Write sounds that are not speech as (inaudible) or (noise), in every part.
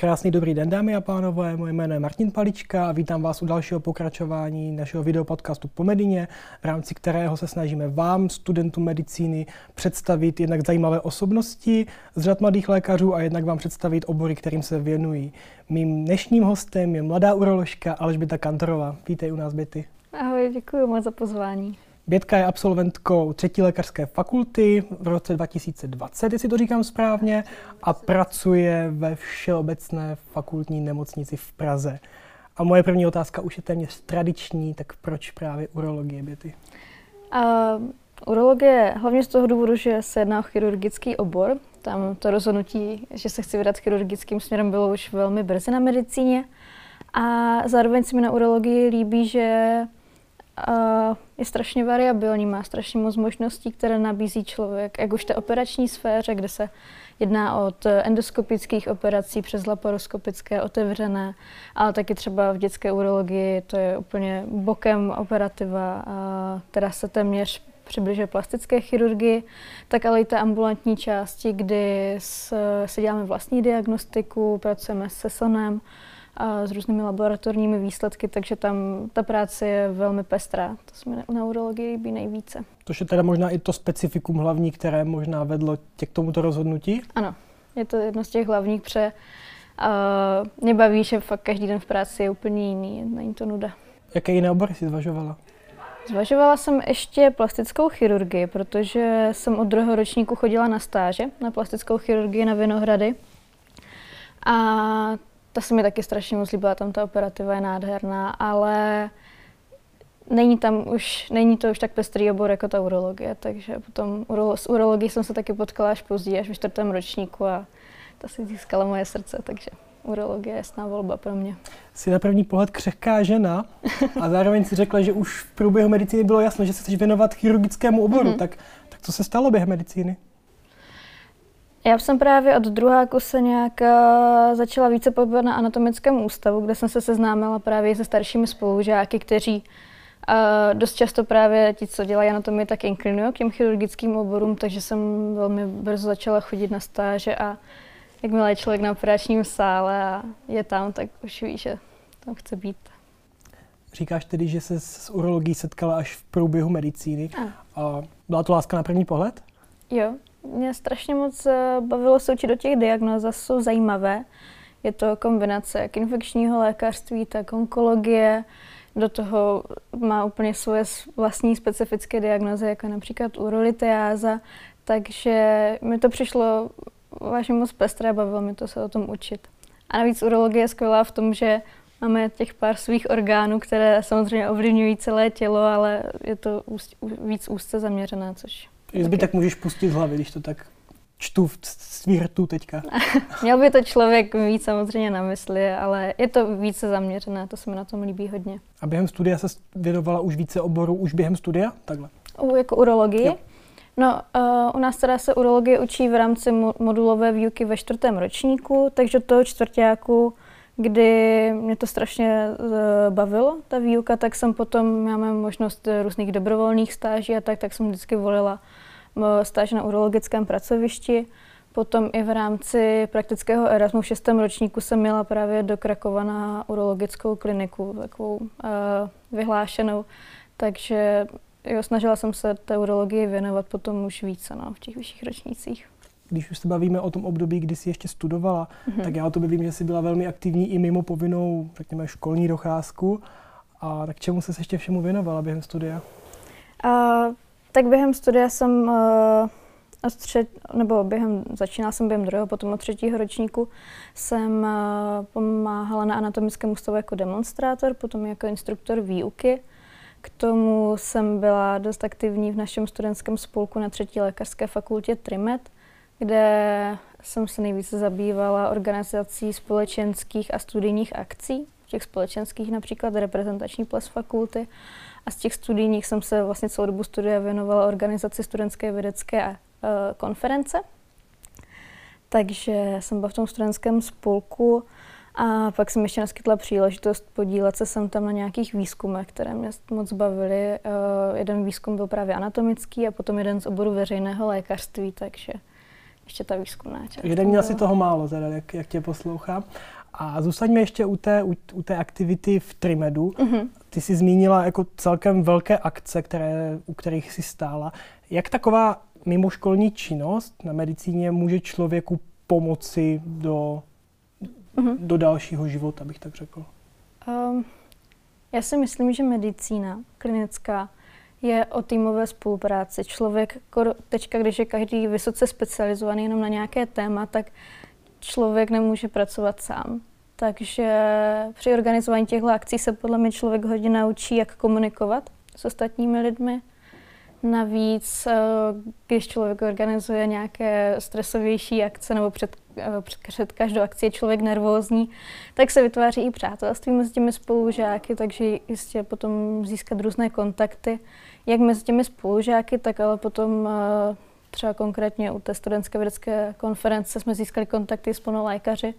Krásný dobrý den, dámy a pánové. Moje jméno je Martin Palička a vítám vás u dalšího pokračování našeho videopodcastu po Medině, v rámci kterého se snažíme vám, studentům medicíny, představit jednak zajímavé osobnosti z řad mladých lékařů a jednak vám představit obory, kterým se věnují. Mým dnešním hostem je mladá uroložka Alžběta Kantorová. Vítej u nás, Běty. Ahoj, děkuji moc za pozvání. Bětka je absolventkou třetí lékařské fakulty v roce 2020, jestli to říkám správně, a pracuje ve Všeobecné fakultní nemocnici v Praze. A moje první otázka už je téměř tradiční, tak proč právě urologie, Běty? Uh, urologie hlavně z toho důvodu, že se jedná o chirurgický obor. Tam to rozhodnutí, že se chci vydat chirurgickým směrem, bylo už velmi brzy na medicíně. A zároveň se mi na urologii líbí, že je strašně variabilní, má strašně moc možností, které nabízí člověk, jak už té operační sféře, kde se jedná od endoskopických operací přes laparoskopické otevřené, ale taky třeba v dětské urologii to je úplně bokem operativa, která se téměř přibližuje plastické chirurgii, tak ale i té ambulantní části, kdy se děláme vlastní diagnostiku, pracujeme se sonem, a s různými laboratorními výsledky, takže tam ta práce je velmi pestrá. To se mi na urologii líbí nejvíce. To je teda možná i to specifikum hlavní, které možná vedlo tě k tomuto rozhodnutí? Ano, je to jedno z těch hlavních, pře. Uh, mě baví, že fakt každý den v práci je úplně jiný, není to nuda. Jaké jiné obory jsi zvažovala? Zvažovala jsem ještě plastickou chirurgii, protože jsem od druhého ročníku chodila na stáže na plastickou chirurgii na Vinohrady. A ta se mi taky strašně moc líbila, tam ta operativa je nádherná, ale není tam už, není to už tak pestrý obor jako ta urologie, takže potom uro, s urologií jsem se taky potkala až později, až v čtvrtém ročníku a ta si získala moje srdce, takže urologie je jasná volba pro mě. Jsi na první pohled křehká žena a zároveň si řekla, že už v průběhu medicíny bylo jasno, že se chceš věnovat chirurgickému oboru. Mm-hmm. Tak, tak co se stalo během medicíny? Já jsem právě od druháku se nějak uh, začala více pohybovat na anatomickém ústavu, kde jsem se seznámila právě se staršími spolužáky, kteří uh, dost často právě ti, co dělají anatomii, tak inklinují k těm chirurgickým oborům, takže jsem velmi brzo začala chodit na stáže a jakmile je člověk na operačním sále a je tam, tak už ví, že tam chce být. Říkáš tedy, že se s urologií setkala až v průběhu medicíny. A. a byla to láska na první pohled? Jo, mě strašně moc eh, bavilo se učit do těch diagnóz, jsou zajímavé. Je to kombinace jak infekčního lékařství, tak onkologie. Do toho má úplně svoje vlastní specifické diagnozy, jako například urolitiáza. Takže mi to přišlo vážně moc pestré, bavilo mi to se o tom učit. A navíc urologie je skvělá v tom, že máme těch pár svých orgánů, které samozřejmě ovlivňují celé tělo, ale je to víc úzce zaměřené, což Zbytek můžeš pustit z hlavy, když to tak čtu v svirtu teďka. (laughs) Měl by to člověk mít samozřejmě na mysli, ale je to více zaměřené, to se mi na tom líbí hodně. A během studia se věnovala už více oborů, už během studia? Takhle. U, jako urologii? Jo. No, uh, u nás teda se urologie učí v rámci modulové výuky ve čtvrtém ročníku, takže toho čtvrtáku, kdy mě to strašně uh, bavilo, ta výuka, tak jsem potom, máme možnost různých dobrovolných stáží a tak, tak jsem vždycky volila stáž na urologickém pracovišti. Potom i v rámci praktického Erasmu v šestém ročníku jsem měla právě do Krakova na urologickou kliniku, takovou uh, vyhlášenou. Takže jo, snažila jsem se té urologii věnovat potom už více no, v těch vyšších ročnících. Když už se bavíme o tom období, kdy jsi ještě studovala, mm-hmm. tak já o tobě vím, že jsi byla velmi aktivní i mimo povinnou, řekněme, školní docházku. A tak čemu se ještě všemu věnovala během studia? Uh, tak během studia jsem uh, od třet, nebo během, začínala jsem během druhého, potom od třetího ročníku jsem uh, pomáhala na anatomickém ústavu jako demonstrátor, potom jako instruktor výuky. K tomu jsem byla dost aktivní v našem studentském spolku na třetí lékařské fakultě TRIMET, kde jsem se nejvíce zabývala organizací společenských a studijních akcí, těch společenských například reprezentační ples fakulty a z těch studijních jsem se vlastně celou dobu studia věnovala organizaci studentské vědecké uh, konference. Takže jsem byla v tom studentském spolku a pak jsem ještě naskytla příležitost podílet se sem tam na nějakých výzkumech, které mě moc bavily. Uh, jeden výzkum byl právě anatomický a potom jeden z oboru veřejného lékařství, takže ještě ta výzkumná část. Takže měl si toho málo, teda, jak, jak tě poslouchám. A zůstaňme ještě u té, u, u té aktivity v Trimedu. Mm-hmm. Ty jsi zmínila jako celkem velké akce, které, u kterých jsi stála. Jak taková mimoškolní činnost na medicíně může člověku pomoci do, mm-hmm. do dalšího života, bych tak řekl? Um, já si myslím, že medicína klinická je o týmové spolupráci. Člověk, teďka, když je každý vysoce specializovaný jenom na nějaké téma, tak člověk nemůže pracovat sám. Takže při organizování těchto akcí se podle mě člověk hodně naučí, jak komunikovat s ostatními lidmi. Navíc, eh, když člověk organizuje nějaké stresovější akce nebo před, eh, před každou akcí je člověk nervózní, tak se vytváří i přátelství mezi těmi spolužáky, takže jistě potom získat různé kontakty, jak mezi těmi spolužáky, tak ale potom eh, třeba konkrétně u té studentské vědecké konference jsme získali kontakty s plnou lékaři,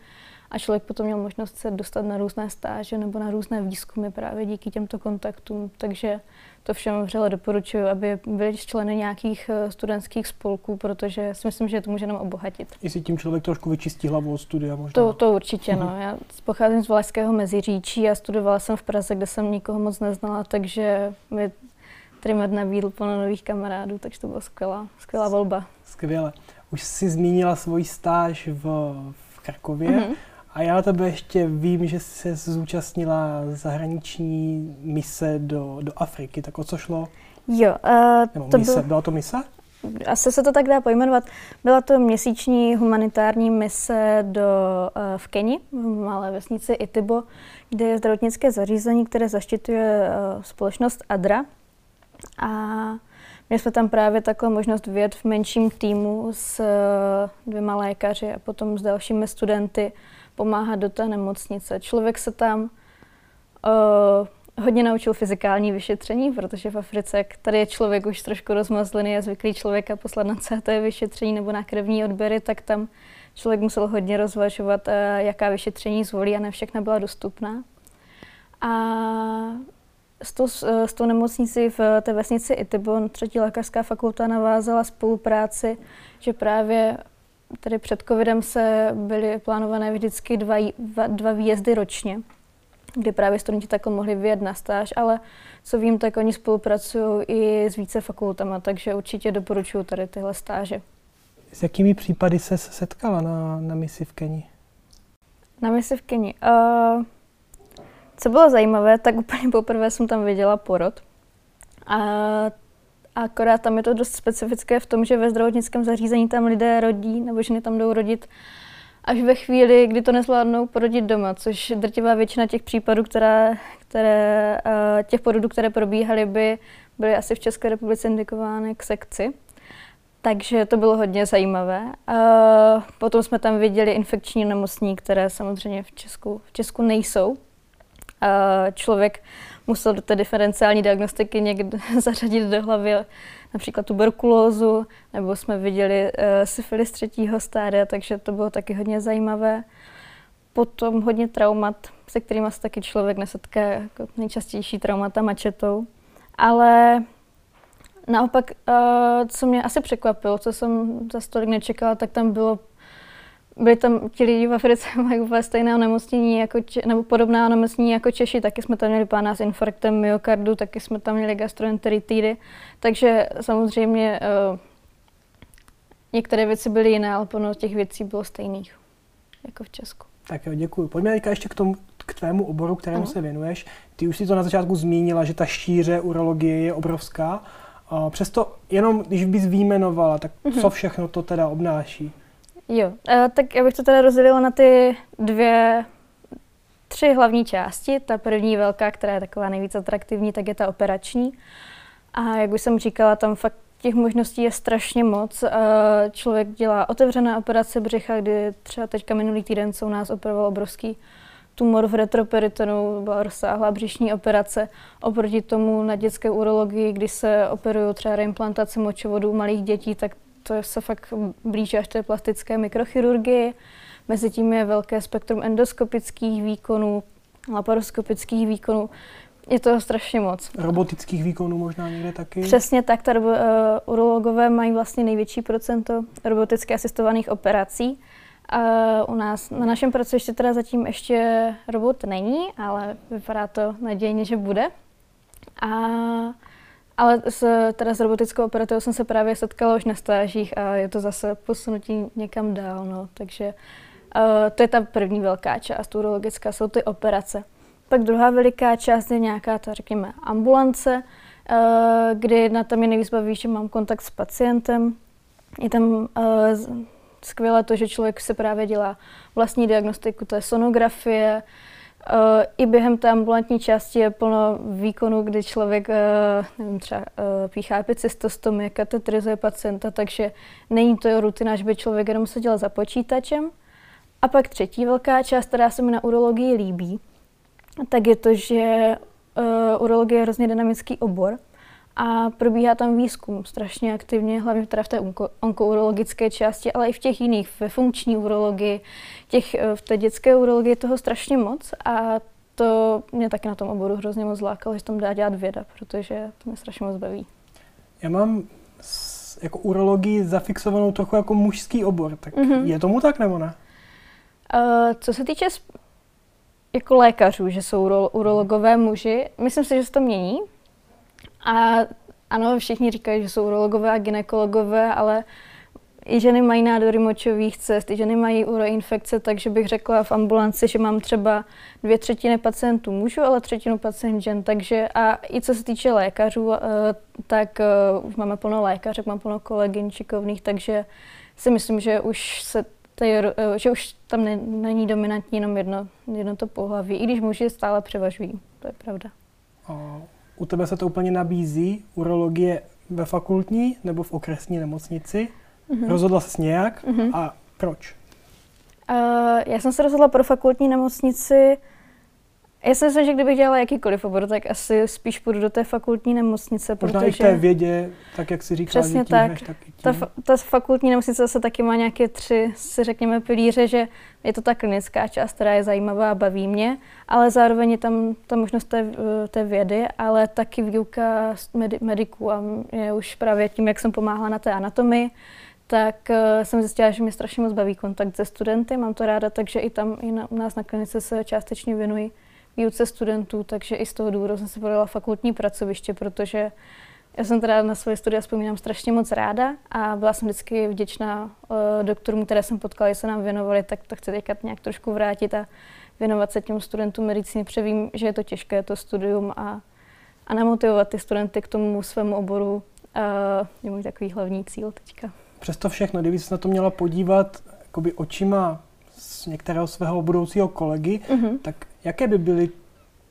a člověk potom měl možnost se dostat na různé stáže nebo na různé výzkumy právě díky těmto kontaktům. Takže to všem vřele doporučuji, aby byli členy nějakých eh, studentských spolků, protože si myslím, že to může nám obohatit. I si tím člověk trošku vyčistí hlavu od studia možná. To, to určitě, no. Já pocházím z Valašského Meziříčí a studovala jsem v Praze, kde jsem nikoho moc neznala, takže mi Trimed nabídl plno nových kamarádů, takže to byla skvělá, skvělá volba. Skvěle. Už jsi zmínila svoji stáž v, v Krakově. Mm-hmm. A já na tebe ještě vím, že se zúčastnila zahraniční mise do, do Afriky. Tak o co šlo? Jo. Uh, Nebo to mise. Byl... Byla to mise? Asi se to tak dá pojmenovat. Byla to měsíční humanitární mise do, uh, v Keni, v malé vesnici Itibo, kde je zdravotnické zařízení, které zaštiťuje uh, společnost ADRA. A měli jsme tam právě takovou možnost vyjet v menším týmu s uh, dvěma lékaři a potom s dalšími studenty pomáhat do té nemocnice. Člověk se tam uh, hodně naučil fyzikální vyšetření, protože v Africe, tady je člověk už trošku rozmazlený a zvyklý člověka poslat na CT vyšetření nebo na krevní odběry, tak tam člověk musel hodně rozvažovat, uh, jaká vyšetření zvolí a ne všechna byla dostupná. A s tou, s tou nemocnicí v té vesnici Itibon třetí lékařská fakulta navázala spolupráci, že právě Tady před covidem se byly plánované vždycky dva, dva výjezdy ročně, kdy právě studenti takhle mohli vyjet na stáž, ale co vím, tak oni spolupracují i s více fakultama, takže určitě doporučuji tady tyhle stáže. S jakými případy se setkala na, na misi v Keni? Na misi v Keni? Uh, co bylo zajímavé, tak úplně poprvé jsem tam viděla porod. A Akorát tam je to dost specifické v tom, že ve zdravotnickém zařízení tam lidé rodí, nebo ženy tam jdou rodit až ve chvíli, kdy to nezvládnou porodit doma, což drtivá většina těch případů, které, které, eh, těch porodů, které probíhaly, by byly asi v České republice indikovány k sekci. Takže to bylo hodně zajímavé. Potom jsme tam viděli infekční nemocní, které samozřejmě v Česku, v Česku nejsou. Člověk musel do té diferenciální diagnostiky někde (laughs) zařadit do hlavy například tuberkulózu, nebo jsme viděli uh, syfilis třetího stádia, takže to bylo taky hodně zajímavé. Potom hodně traumat, se kterými se taky člověk nesetká, jako nejčastější traumata mačetou. Ale naopak, uh, co mě asi překvapilo, co jsem za stolik nečekala, tak tam bylo byli tam ti lidi v Africe, (laughs) mají úplně stejné onemocnění, jako, nebo podobná onemocnění jako Češi, taky jsme tam měli pána s infarktem myokardu, taky jsme tam měli gastroenteritidy, takže samozřejmě uh, některé věci byly jiné, ale plno těch věcí bylo stejných, jako v Česku. Tak jo, děkuji. Pojďme teďka ještě k tomu, k tvému oboru, kterému ano. se věnuješ. Ty už si to na začátku zmínila, že ta šíře urologie je obrovská. Uh, přesto jenom, když bys výjmenovala, tak co mhm. všechno to teda obnáší? Jo, uh, tak já bych to teda rozdělila na ty dvě, tři hlavní části. Ta první velká, která je taková nejvíc atraktivní, tak je ta operační. A jak už jsem říkala, tam fakt těch možností je strašně moc. Uh, člověk dělá otevřené operace břicha, kdy třeba teďka minulý týden se u nás operoval obrovský tumor v retroperitonu, byla rozsáhlá břišní operace. Oproti tomu na dětské urologii, kdy se operují třeba reimplantace močovodu u malých dětí, tak to se fakt blíží až té plastické mikrochirurgii. Mezi tím je velké spektrum endoskopických výkonů, laparoskopických výkonů. Je to strašně moc. Robotických výkonů možná někde taky? Přesně tak, ta, uh, urologové mají vlastně největší procento roboticky asistovaných operací. Uh, u nás na našem pracovišti teda zatím ještě robot není, ale vypadá to nadějně, že bude. A, ale s, teda s robotickou operativou jsem se právě setkala už na stážích a je to zase posunutí někam dál. No. Takže uh, to je ta první velká část urologická, jsou ty operace. Pak druhá veliká část je nějaká ta, řekněme, ambulance, uh, kdy na tam je nejvíc baví, že mám kontakt s pacientem. Je tam uh, skvělé to, že člověk se právě dělá vlastní diagnostiku, to je sonografie, I během té ambulantní části je plno výkonů, kdy člověk uh, nevím, třeba uh, píchá epicystostomy, katetrizuje pacienta, takže není to rutina, že by člověk jenom seděl za počítačem. A pak třetí velká část, která se mi na urologii líbí, tak je to, že urologie je hrozně dynamický obor a probíhá tam výzkum strašně aktivně, hlavně teda v té onko, onkourologické části, ale i v těch jiných, ve funkční urologii, těch, eh, v té dětské urologii toho strašně moc a to mě taky na tom oboru hrozně moc lákalo, že tam dá dělat věda, protože to mě strašně moc baví. Já mám s, jako urologii zafixovanou trochu jako mužský obor, tak mm-hmm. je tomu tak nebo ne? Uh, co se týče jako lékařů, že jsou uro, urologové muži, myslím si, že se to mění, a ano, všichni říkají, že jsou urologové a ginekologové, ale i ženy mají nádory močových cest, i ženy mají uroinfekce, takže bych řekla v ambulanci, že mám třeba dvě třetiny pacientů mužů, ale třetinu pacient žen. Takže a i co se týče lékařů, eh, tak eh, už máme plno lékařek, mám plno kolegyn šikovných, takže si myslím, že už se tady, eh, že už tam není dominantní jenom jedno, jedno to pohlaví, i když muži stále převažují, to je pravda u tebe se to úplně nabízí, urologie ve fakultní nebo v okresní nemocnici. Mm-hmm. Rozhodla se nějak mm-hmm. a proč? Uh, já jsem se rozhodla pro fakultní nemocnici já si myslím, že kdybych dělala jakýkoliv obor, tak asi spíš půjdu do té fakultní nemocnice. Možná protože... i té vědě, tak jak si říkala, Přesně tak. tak ta, ta fakultní nemocnice zase taky má nějaké tři, si řekněme, pilíře, že je to ta klinická část, která je zajímavá a baví mě, ale zároveň je tam ta možnost té, té vědy, ale taky výuka mediků a je už právě tím, jak jsem pomáhala na té anatomii, tak uh, jsem zjistila, že mě strašně moc baví kontakt se studenty, mám to ráda, takže i tam i na, u nás na klinice se částečně věnuji výuce studentů, takže i z toho důvodu jsem si volila fakultní pracoviště, protože já jsem teda na svoje studia vzpomínám strašně moc ráda a byla jsem vždycky vděčná uh, doktorům, které jsem potkala, že se nám věnovali, tak to chci teďka nějak trošku vrátit a věnovat se těm studentům medicíny, protože vím, že je to těžké, to studium a, a namotivovat ty studenty k tomu svému oboru uh, je můj takový hlavní cíl teďka. Přesto všechno, kdyby se na to měla podívat jakoby očima z některého svého budoucího kolegy, mm-hmm. tak jaké by byly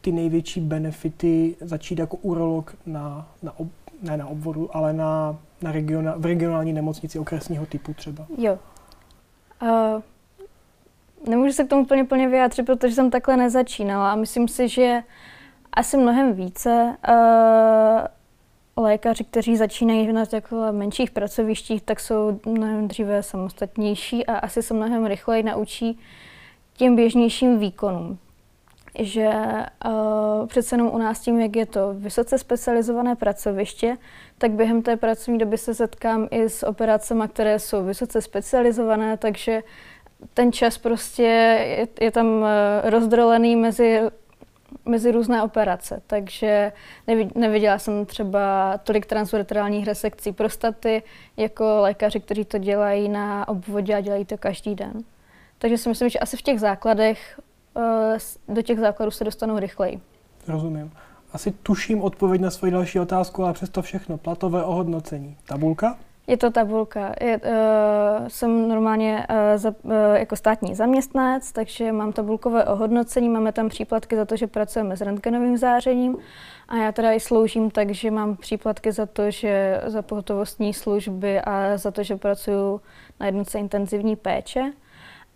ty největší benefity začít jako urolog na, na ob, ne na obvodu, ale na, na regiona, v regionální nemocnici okresního typu třeba? Jo. Uh, nemůžu se k tomu úplně plně vyjádřit, protože jsem takhle nezačínala a myslím si, že asi mnohem více uh, lékaři, kteří začínají na takhle menších pracovištích, tak jsou mnohem dříve samostatnější a asi se mnohem rychleji naučí těm běžnějším výkonům že uh, přece jenom u nás tím, jak je to vysoce specializované pracoviště, tak během té pracovní doby se setkám i s operacemi, které jsou vysoce specializované, takže ten čas prostě je, je tam uh, rozdrolený mezi mezi různé operace, takže neviděla jsem třeba tolik transvertrálních resekcí prostaty jako lékaři, kteří to dělají na obvodě a dělají to každý den. Takže si myslím, že asi v těch základech do těch základů se dostanou rychleji. Rozumím. Asi tuším odpověď na svoji další otázku, ale přesto všechno. Platové ohodnocení. Tabulka? Je to tabulka. Je, uh, jsem normálně uh, za, uh, jako státní zaměstnanec, takže mám tabulkové ohodnocení, máme tam příplatky za to, že pracujeme s rentgenovým zářením a já teda i sloužím, takže mám příplatky za to, že za pohotovostní služby a za to, že pracuji na jednotce intenzivní péče.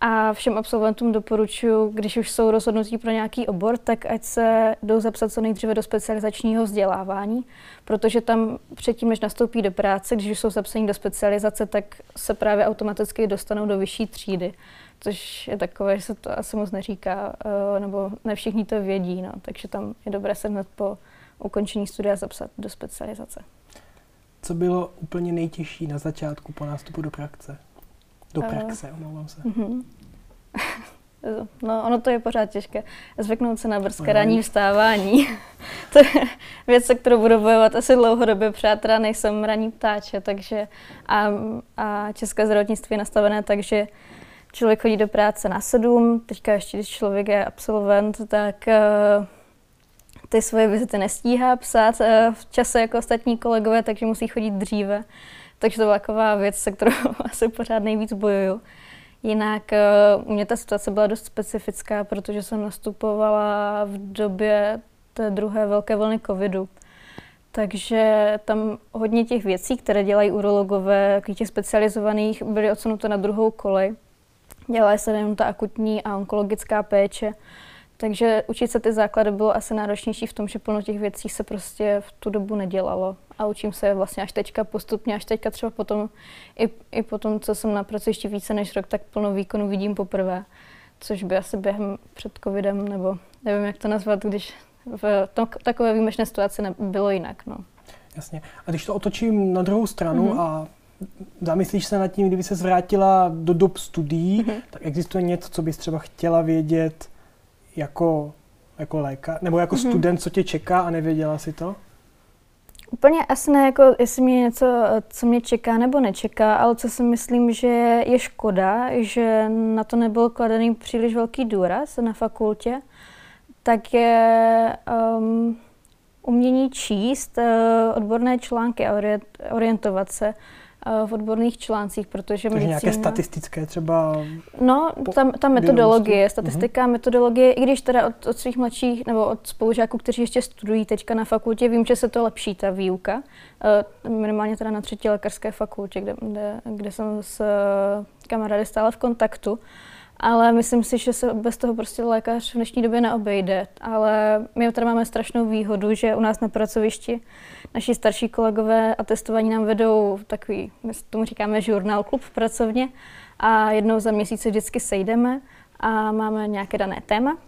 A všem absolventům doporučuji, když už jsou rozhodnutí pro nějaký obor, tak ať se jdou zapsat co nejdříve do specializačního vzdělávání, protože tam předtím, než nastoupí do práce, když už jsou zapsaní do specializace, tak se právě automaticky dostanou do vyšší třídy, což je takové, že se to asi moc neříká, eh, nebo ne všichni to vědí, no, takže tam je dobré se hned po ukončení studia zapsat do specializace. Co bylo úplně nejtěžší na začátku po nástupu do praxe? Do eh, praxe, omlouvám se. Uh-huh. (laughs) No, ono to je pořád těžké. Zvyknout se na brzké ranní vstávání. (laughs) to je věc, se kterou budu bojovat asi dlouhodobě, přátelé, nejsem ranní ptáče, takže a, a české zdravotnictví je nastavené tak, že člověk chodí do práce na sedm, teďka ještě, když člověk je absolvent, tak uh, ty svoje vizity nestíhá psát uh, v čase jako ostatní kolegové, takže musí chodit dříve. Takže to byla taková věc, se kterou (laughs) asi pořád nejvíc bojuju. Jinak u mě ta situace byla dost specifická, protože jsem nastupovala v době té druhé velké vlny covidu. Takže tam hodně těch věcí, které dělají urologové, těch specializovaných, byly odsunuto na druhou kolej. Dělala se jenom ta akutní a onkologická péče. Takže učit se ty základy bylo asi náročnější v tom, že plno těch věcí se prostě v tu dobu nedělalo. A učím se vlastně až teďka postupně, až teďka třeba potom, i, i potom, co jsem na pracovišti více než rok, tak plno výkonu vidím poprvé. Což by asi během před covidem, nebo nevím, jak to nazvat, když v tom, takové výjimečné situaci bylo jinak. No. Jasně. A když to otočím na druhou stranu mm-hmm. a zamyslíš se nad tím, kdyby se zvrátila do dob studií, mm-hmm. tak existuje něco, co bys třeba chtěla vědět jako, jako lékař, nebo jako mm-hmm. student, co tě čeká a nevěděla si to? Úplně asi ne, jako jestli mě něco, co mě čeká nebo nečeká, ale co si myslím, že je škoda, že na to nebyl kladený příliš velký důraz na fakultě, tak je um, umění číst uh, odborné články a orientovat se v odborných článcích, protože Takže medicína... nějaké statistické třeba... No, ta, ta metodologie, statistika, uh-huh. metodologie, i když teda od, od svých mladších nebo od spolužáků, kteří ještě studují teďka na fakultě, vím, že se to lepší, ta výuka. Uh, minimálně teda na třetí lékařské fakultě, kde, kde, kde jsem s uh, kamarády stále v kontaktu. Ale myslím si, že se bez toho prostě lékař v dnešní době neobejde. Ale my tady máme strašnou výhodu, že u nás na pracovišti naši starší kolegové a testování nám vedou takový, my tomu říkáme žurnál klub pracovně. A jednou za měsíc vždycky sejdeme a máme nějaké dané téma.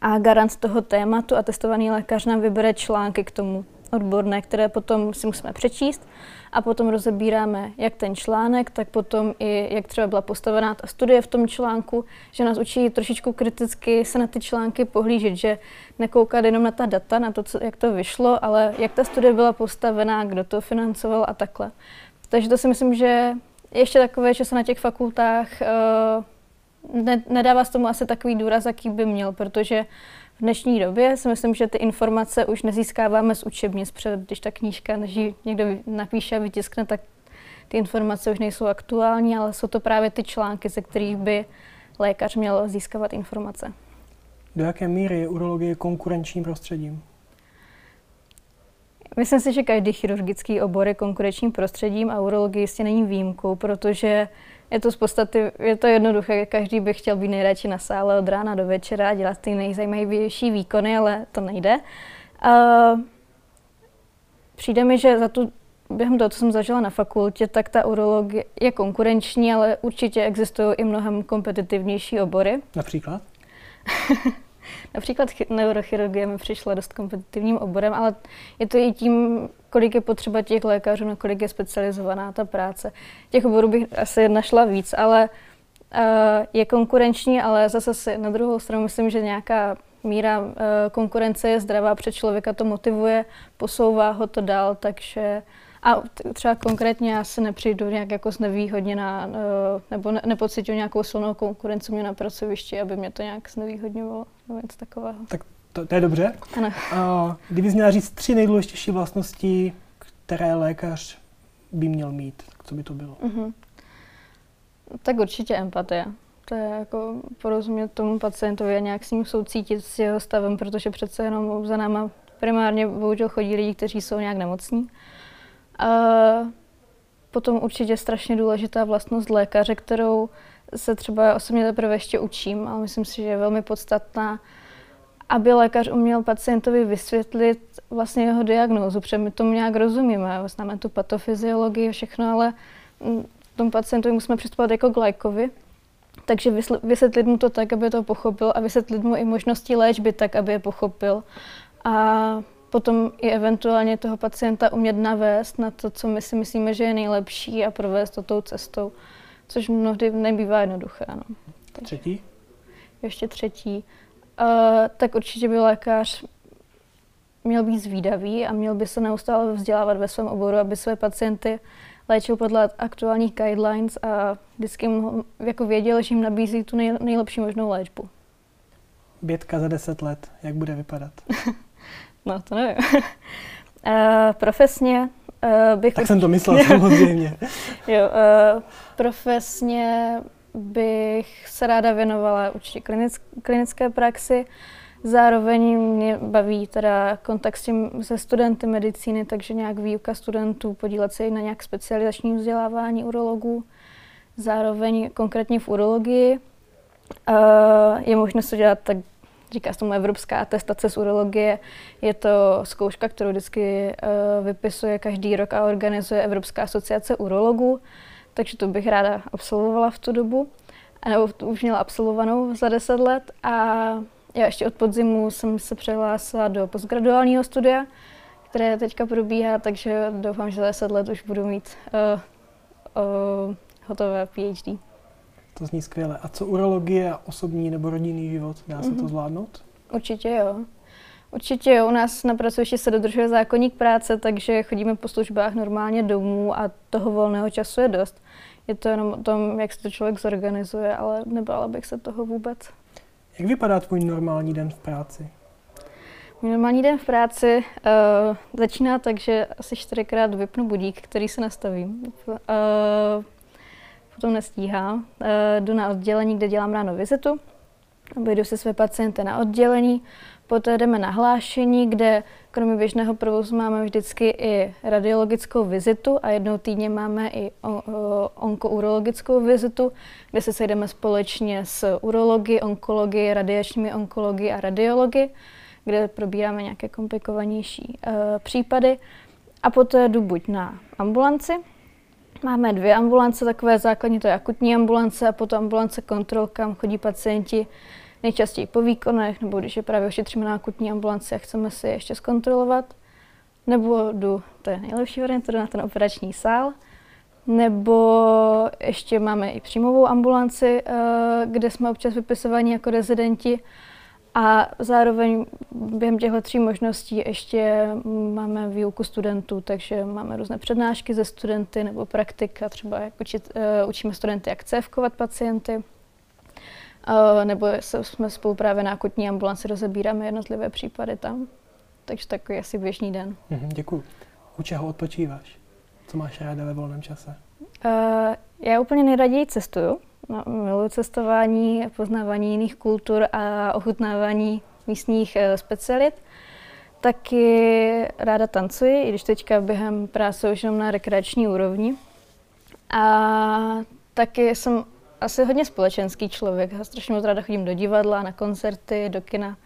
A garant toho tématu a testovaný lékař nám vybere články k tomu odborné, které potom si musíme přečíst a potom rozebíráme jak ten článek, tak potom i jak třeba byla postavená ta studie v tom článku, že nás učí trošičku kriticky se na ty články pohlížet, že nekoukat jenom na ta data, na to, co, jak to vyšlo, ale jak ta studie byla postavená, kdo to financoval a takhle. Takže to si myslím, že ještě takové, že se na těch fakultách uh, ne, nedává s tomu asi takový důraz, jaký by měl, protože v dnešní době si myslím, že ty informace už nezískáváme z učebnic, protože když ta knížka, než ji někdo napíše a vytiskne, tak ty informace už nejsou aktuální, ale jsou to právě ty články, ze kterých by lékař měl získávat informace. Do jaké míry je urologie konkurenčním prostředím? Myslím si, že každý chirurgický obor je konkurenčním prostředím a urologie jistě není výjimkou, protože je to z podstaty, je to jednoduché, každý by chtěl být nejradši na sále od rána do večera a dělat ty nejzajímavější výkony, ale to nejde. Uh, přijde mi, že za tu, během toho, co jsem zažila na fakultě, tak ta urologie je konkurenční, ale určitě existují i mnohem kompetitivnější obory. Například? (laughs) Například neurochirurgie mi přišla dost kompetitivním oborem, ale je to i tím, kolik je potřeba těch lékařů, na kolik je specializovaná ta práce. Těch oborů bych asi našla víc, ale uh, je konkurenční, ale zase si na druhou stranu myslím, že nějaká míra uh, konkurence je zdravá, před člověka to motivuje, posouvá ho to dál, takže a třeba konkrétně já se nepřijdu nějak jako znevýhodněná, eh, nebo ne, nepocituju nějakou silnou konkurenci mě na pracovišti, aby mě to nějak znevýhodňovalo, nebo něco takového. Tak to, to je dobře. Ano. A kdybys měla říct tři nejdůležitější vlastnosti, které lékař by měl mít, tak co by to bylo? Uh-huh. Tak určitě empatie. To je jako porozumět tomu pacientovi a nějak s ním soucítit s jeho stavem, protože přece jenom za náma primárně bohužel chodí lidi, kteří jsou nějak nemocní. A potom určitě strašně důležitá vlastnost lékaře, kterou se třeba osobně teprve ještě učím, ale myslím si, že je velmi podstatná, aby lékař uměl pacientovi vysvětlit vlastně jeho diagnózu, protože my tomu nějak rozumíme, známe tu patofyziologii a všechno, ale mm, tomu pacientovi musíme přistupovat jako k lékovi, takže vysvětlit mu to tak, aby to pochopil a vysvětlit mu i možnosti léčby tak, aby je pochopil. A potom i eventuálně toho pacienta umět navést na to, co my si myslíme, že je nejlepší a provést to tou cestou, což mnohdy nebývá jednoduché. No. Třetí? Ještě třetí. Uh, tak určitě by lékař měl být zvídavý a měl by se neustále vzdělávat ve svém oboru, aby své pacienty léčil podle aktuálních guidelines a vždycky jim jako věděl, že jim nabízí tu nej, nejlepší možnou léčbu. Bětka za deset let, jak bude vypadat? (laughs) no, to nevím. uh, (laughs) profesně uh, bych... Tak jsem to myslel (laughs) samozřejmě. jo, uh, profesně bych se ráda věnovala určitě klinick, klinické praxi. Zároveň mě baví teda kontakt s tím, se studenty medicíny, takže nějak výuka studentů, podílet se i na nějak specializačním vzdělávání urologů. Zároveň konkrétně v urologii je možné se dělat tak říká se tomu Evropská atestace z urologie. Je to zkouška, kterou vždycky vypisuje každý rok a organizuje Evropská asociace urologů, takže to bych ráda absolvovala v tu dobu, nebo už měla absolvovanou za 10 let a já ještě od podzimu jsem se přihlásila do postgraduálního studia, které teďka probíhá, takže doufám, že za 10 let už budu mít uh, uh, hotové PhD. To zní skvěle. A co urologie a osobní nebo rodinný život? Dá se mm-hmm. to mhm. zvládnout? Určitě jo. Určitě jo. U nás na pracovišti se dodržuje zákonník práce, takže chodíme po službách normálně domů a toho volného času je dost. Je to jenom o tom, jak se to člověk zorganizuje, ale nebála bych se toho vůbec. Jak vypadá tvůj normální den v práci? Můj normální den v práci uh, začíná tak, že asi čtyřikrát vypnu budík, který se nastavím. Uh, potom nestíhám. Uh, jdu na oddělení, kde dělám ráno vizitu. Obejdu se své pacienty na oddělení, poté jdeme na hlášení, kde kromě běžného provozu máme vždycky i radiologickou vizitu a jednou týdně máme i onkourologickou vizitu, kde se sejdeme společně s urologi, onkologi, radiačními onkologi a radiologi, kde probíráme nějaké komplikovanější uh, případy. A poté jdu buď na ambulanci, Máme dvě ambulance, takové základní, to je akutní ambulance a potom ambulance kontrol, kam chodí pacienti nejčastěji po výkonech, nebo když je právě ošetříme na akutní ambulanci a chceme si ještě zkontrolovat, nebo jdu, to je nejlepší variant, na ten operační sál, nebo ještě máme i příjmovou ambulanci, eh, kde jsme občas vypisovaní jako rezidenti a zároveň během těchto tří možností ještě máme výuku studentů, takže máme různé přednášky ze studenty nebo praktika, třeba jak učit, uh, učíme studenty, jak cévkovat pacienty, uh, nebo jsme spolu právě na akutní ambulanci rozebíráme jednotlivé případy tam. Takže takový asi běžný den. Mhm, děkuji. U čeho odpočíváš? Co máš ráda ve volném čase? Uh, já úplně nejraději cestuju. No, miluji cestování, poznávání jiných kultur a ochutnávání místních uh, specialit. Taky ráda tancuji, i když teďka během práce už jenom na rekreační úrovni. A taky jsem asi hodně společenský člověk. Já strašně moc ráda chodím do divadla, na koncerty, do kina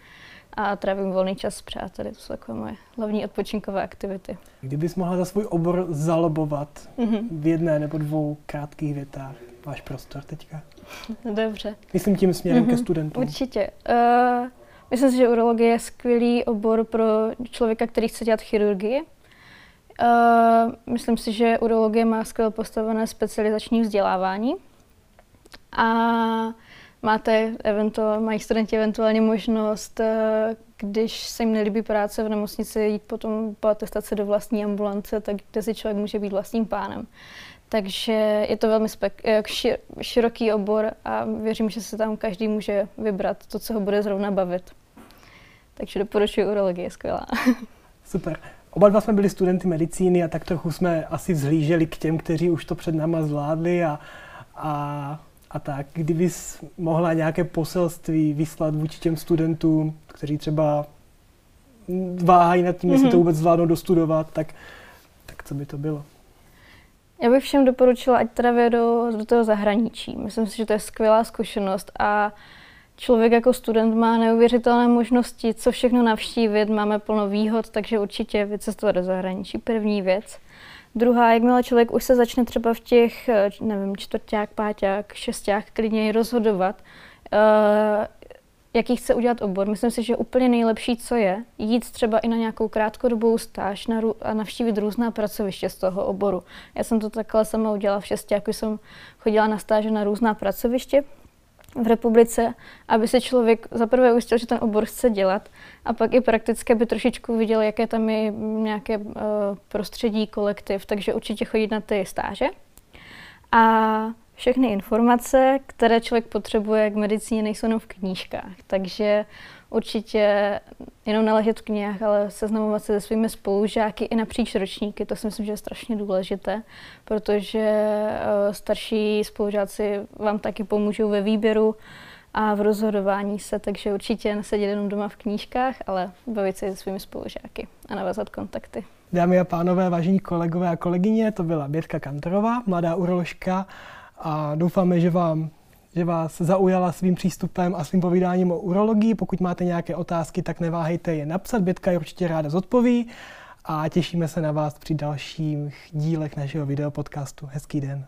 a trávím volný čas s přáteli. To jsou takové moje hlavní odpočinkové aktivity. Kdybys mohla za svůj obor zalobovat mm-hmm. v jedné nebo dvou krátkých větách, máš prostor teďka? Dobře. Myslím tím směrem mm-hmm. ke studentům. Určitě. Uh, myslím si, že urologie je skvělý obor pro člověka, který chce dělat chirurgii. Uh, myslím si, že urologie má skvěle postavené specializační vzdělávání a máte eventuálně, mají studenti eventuálně možnost, eh, když se jim nelíbí práce v nemocnici, jít potom po atestaci do vlastní ambulance, tak kde si člověk může být vlastním pánem. Takže je to velmi spek- eh, široký obor a věřím, že se tam každý může vybrat to, co ho bude zrovna bavit. Takže doporučuji urologie, skvělá. (laughs) Super. Oba dva jsme byli studenty medicíny a tak trochu jsme asi vzhlíželi k těm, kteří už to před náma zvládli a, a a tak. Kdybys mohla nějaké poselství vyslat vůči těm studentům, kteří třeba váhají nad tím, mm-hmm. jestli to mhm. vůbec zvládnou dostudovat, tak, tak co by to bylo? Já bych všem doporučila, ať teda vědou do toho zahraničí. Myslím si, že to je skvělá zkušenost a člověk jako student má neuvěřitelné možnosti, co všechno navštívit, máme plno výhod, takže určitě vycestovat do zahraničí, první věc. Druhá, jakmile člověk už se začne třeba v těch, nevím, čtvrták, páťák, šesták klidně rozhodovat, uh, jaký chce udělat obor. Myslím si, že úplně nejlepší, co je, jít třeba i na nějakou krátkodobou stáž na, a navštívit různá pracoviště z toho oboru. Já jsem to takhle sama udělala v šestáku, jsem chodila na stáže na různá pracoviště v republice, aby se člověk zaprvé ujistil, že ten obor chce dělat a pak i prakticky by trošičku viděl, jaké tam je nějaké uh, prostředí, kolektiv, takže určitě chodit na ty stáže. A všechny informace, které člověk potřebuje k medicíně, nejsou jenom v knížkách, takže určitě jenom neležet v knihách, ale seznamovat se se svými spolužáky i napříč ročníky, to si myslím, že je strašně důležité, protože eh, starší spolužáci vám taky pomůžou ve výběru a v rozhodování se, takže určitě nesedět jenom doma v knížkách, ale bavit se se svými spolužáky a navázat kontakty. Dámy a pánové, vážení kolegové a kolegyně, to byla Bětka Kantorová, mladá uroložka a doufáme, že vám že vás zaujala svým přístupem a svým povídáním o urologii. Pokud máte nějaké otázky, tak neváhejte je napsat, Bětka je určitě ráda zodpoví a těšíme se na vás při dalších dílech našeho videopodcastu. Hezký den.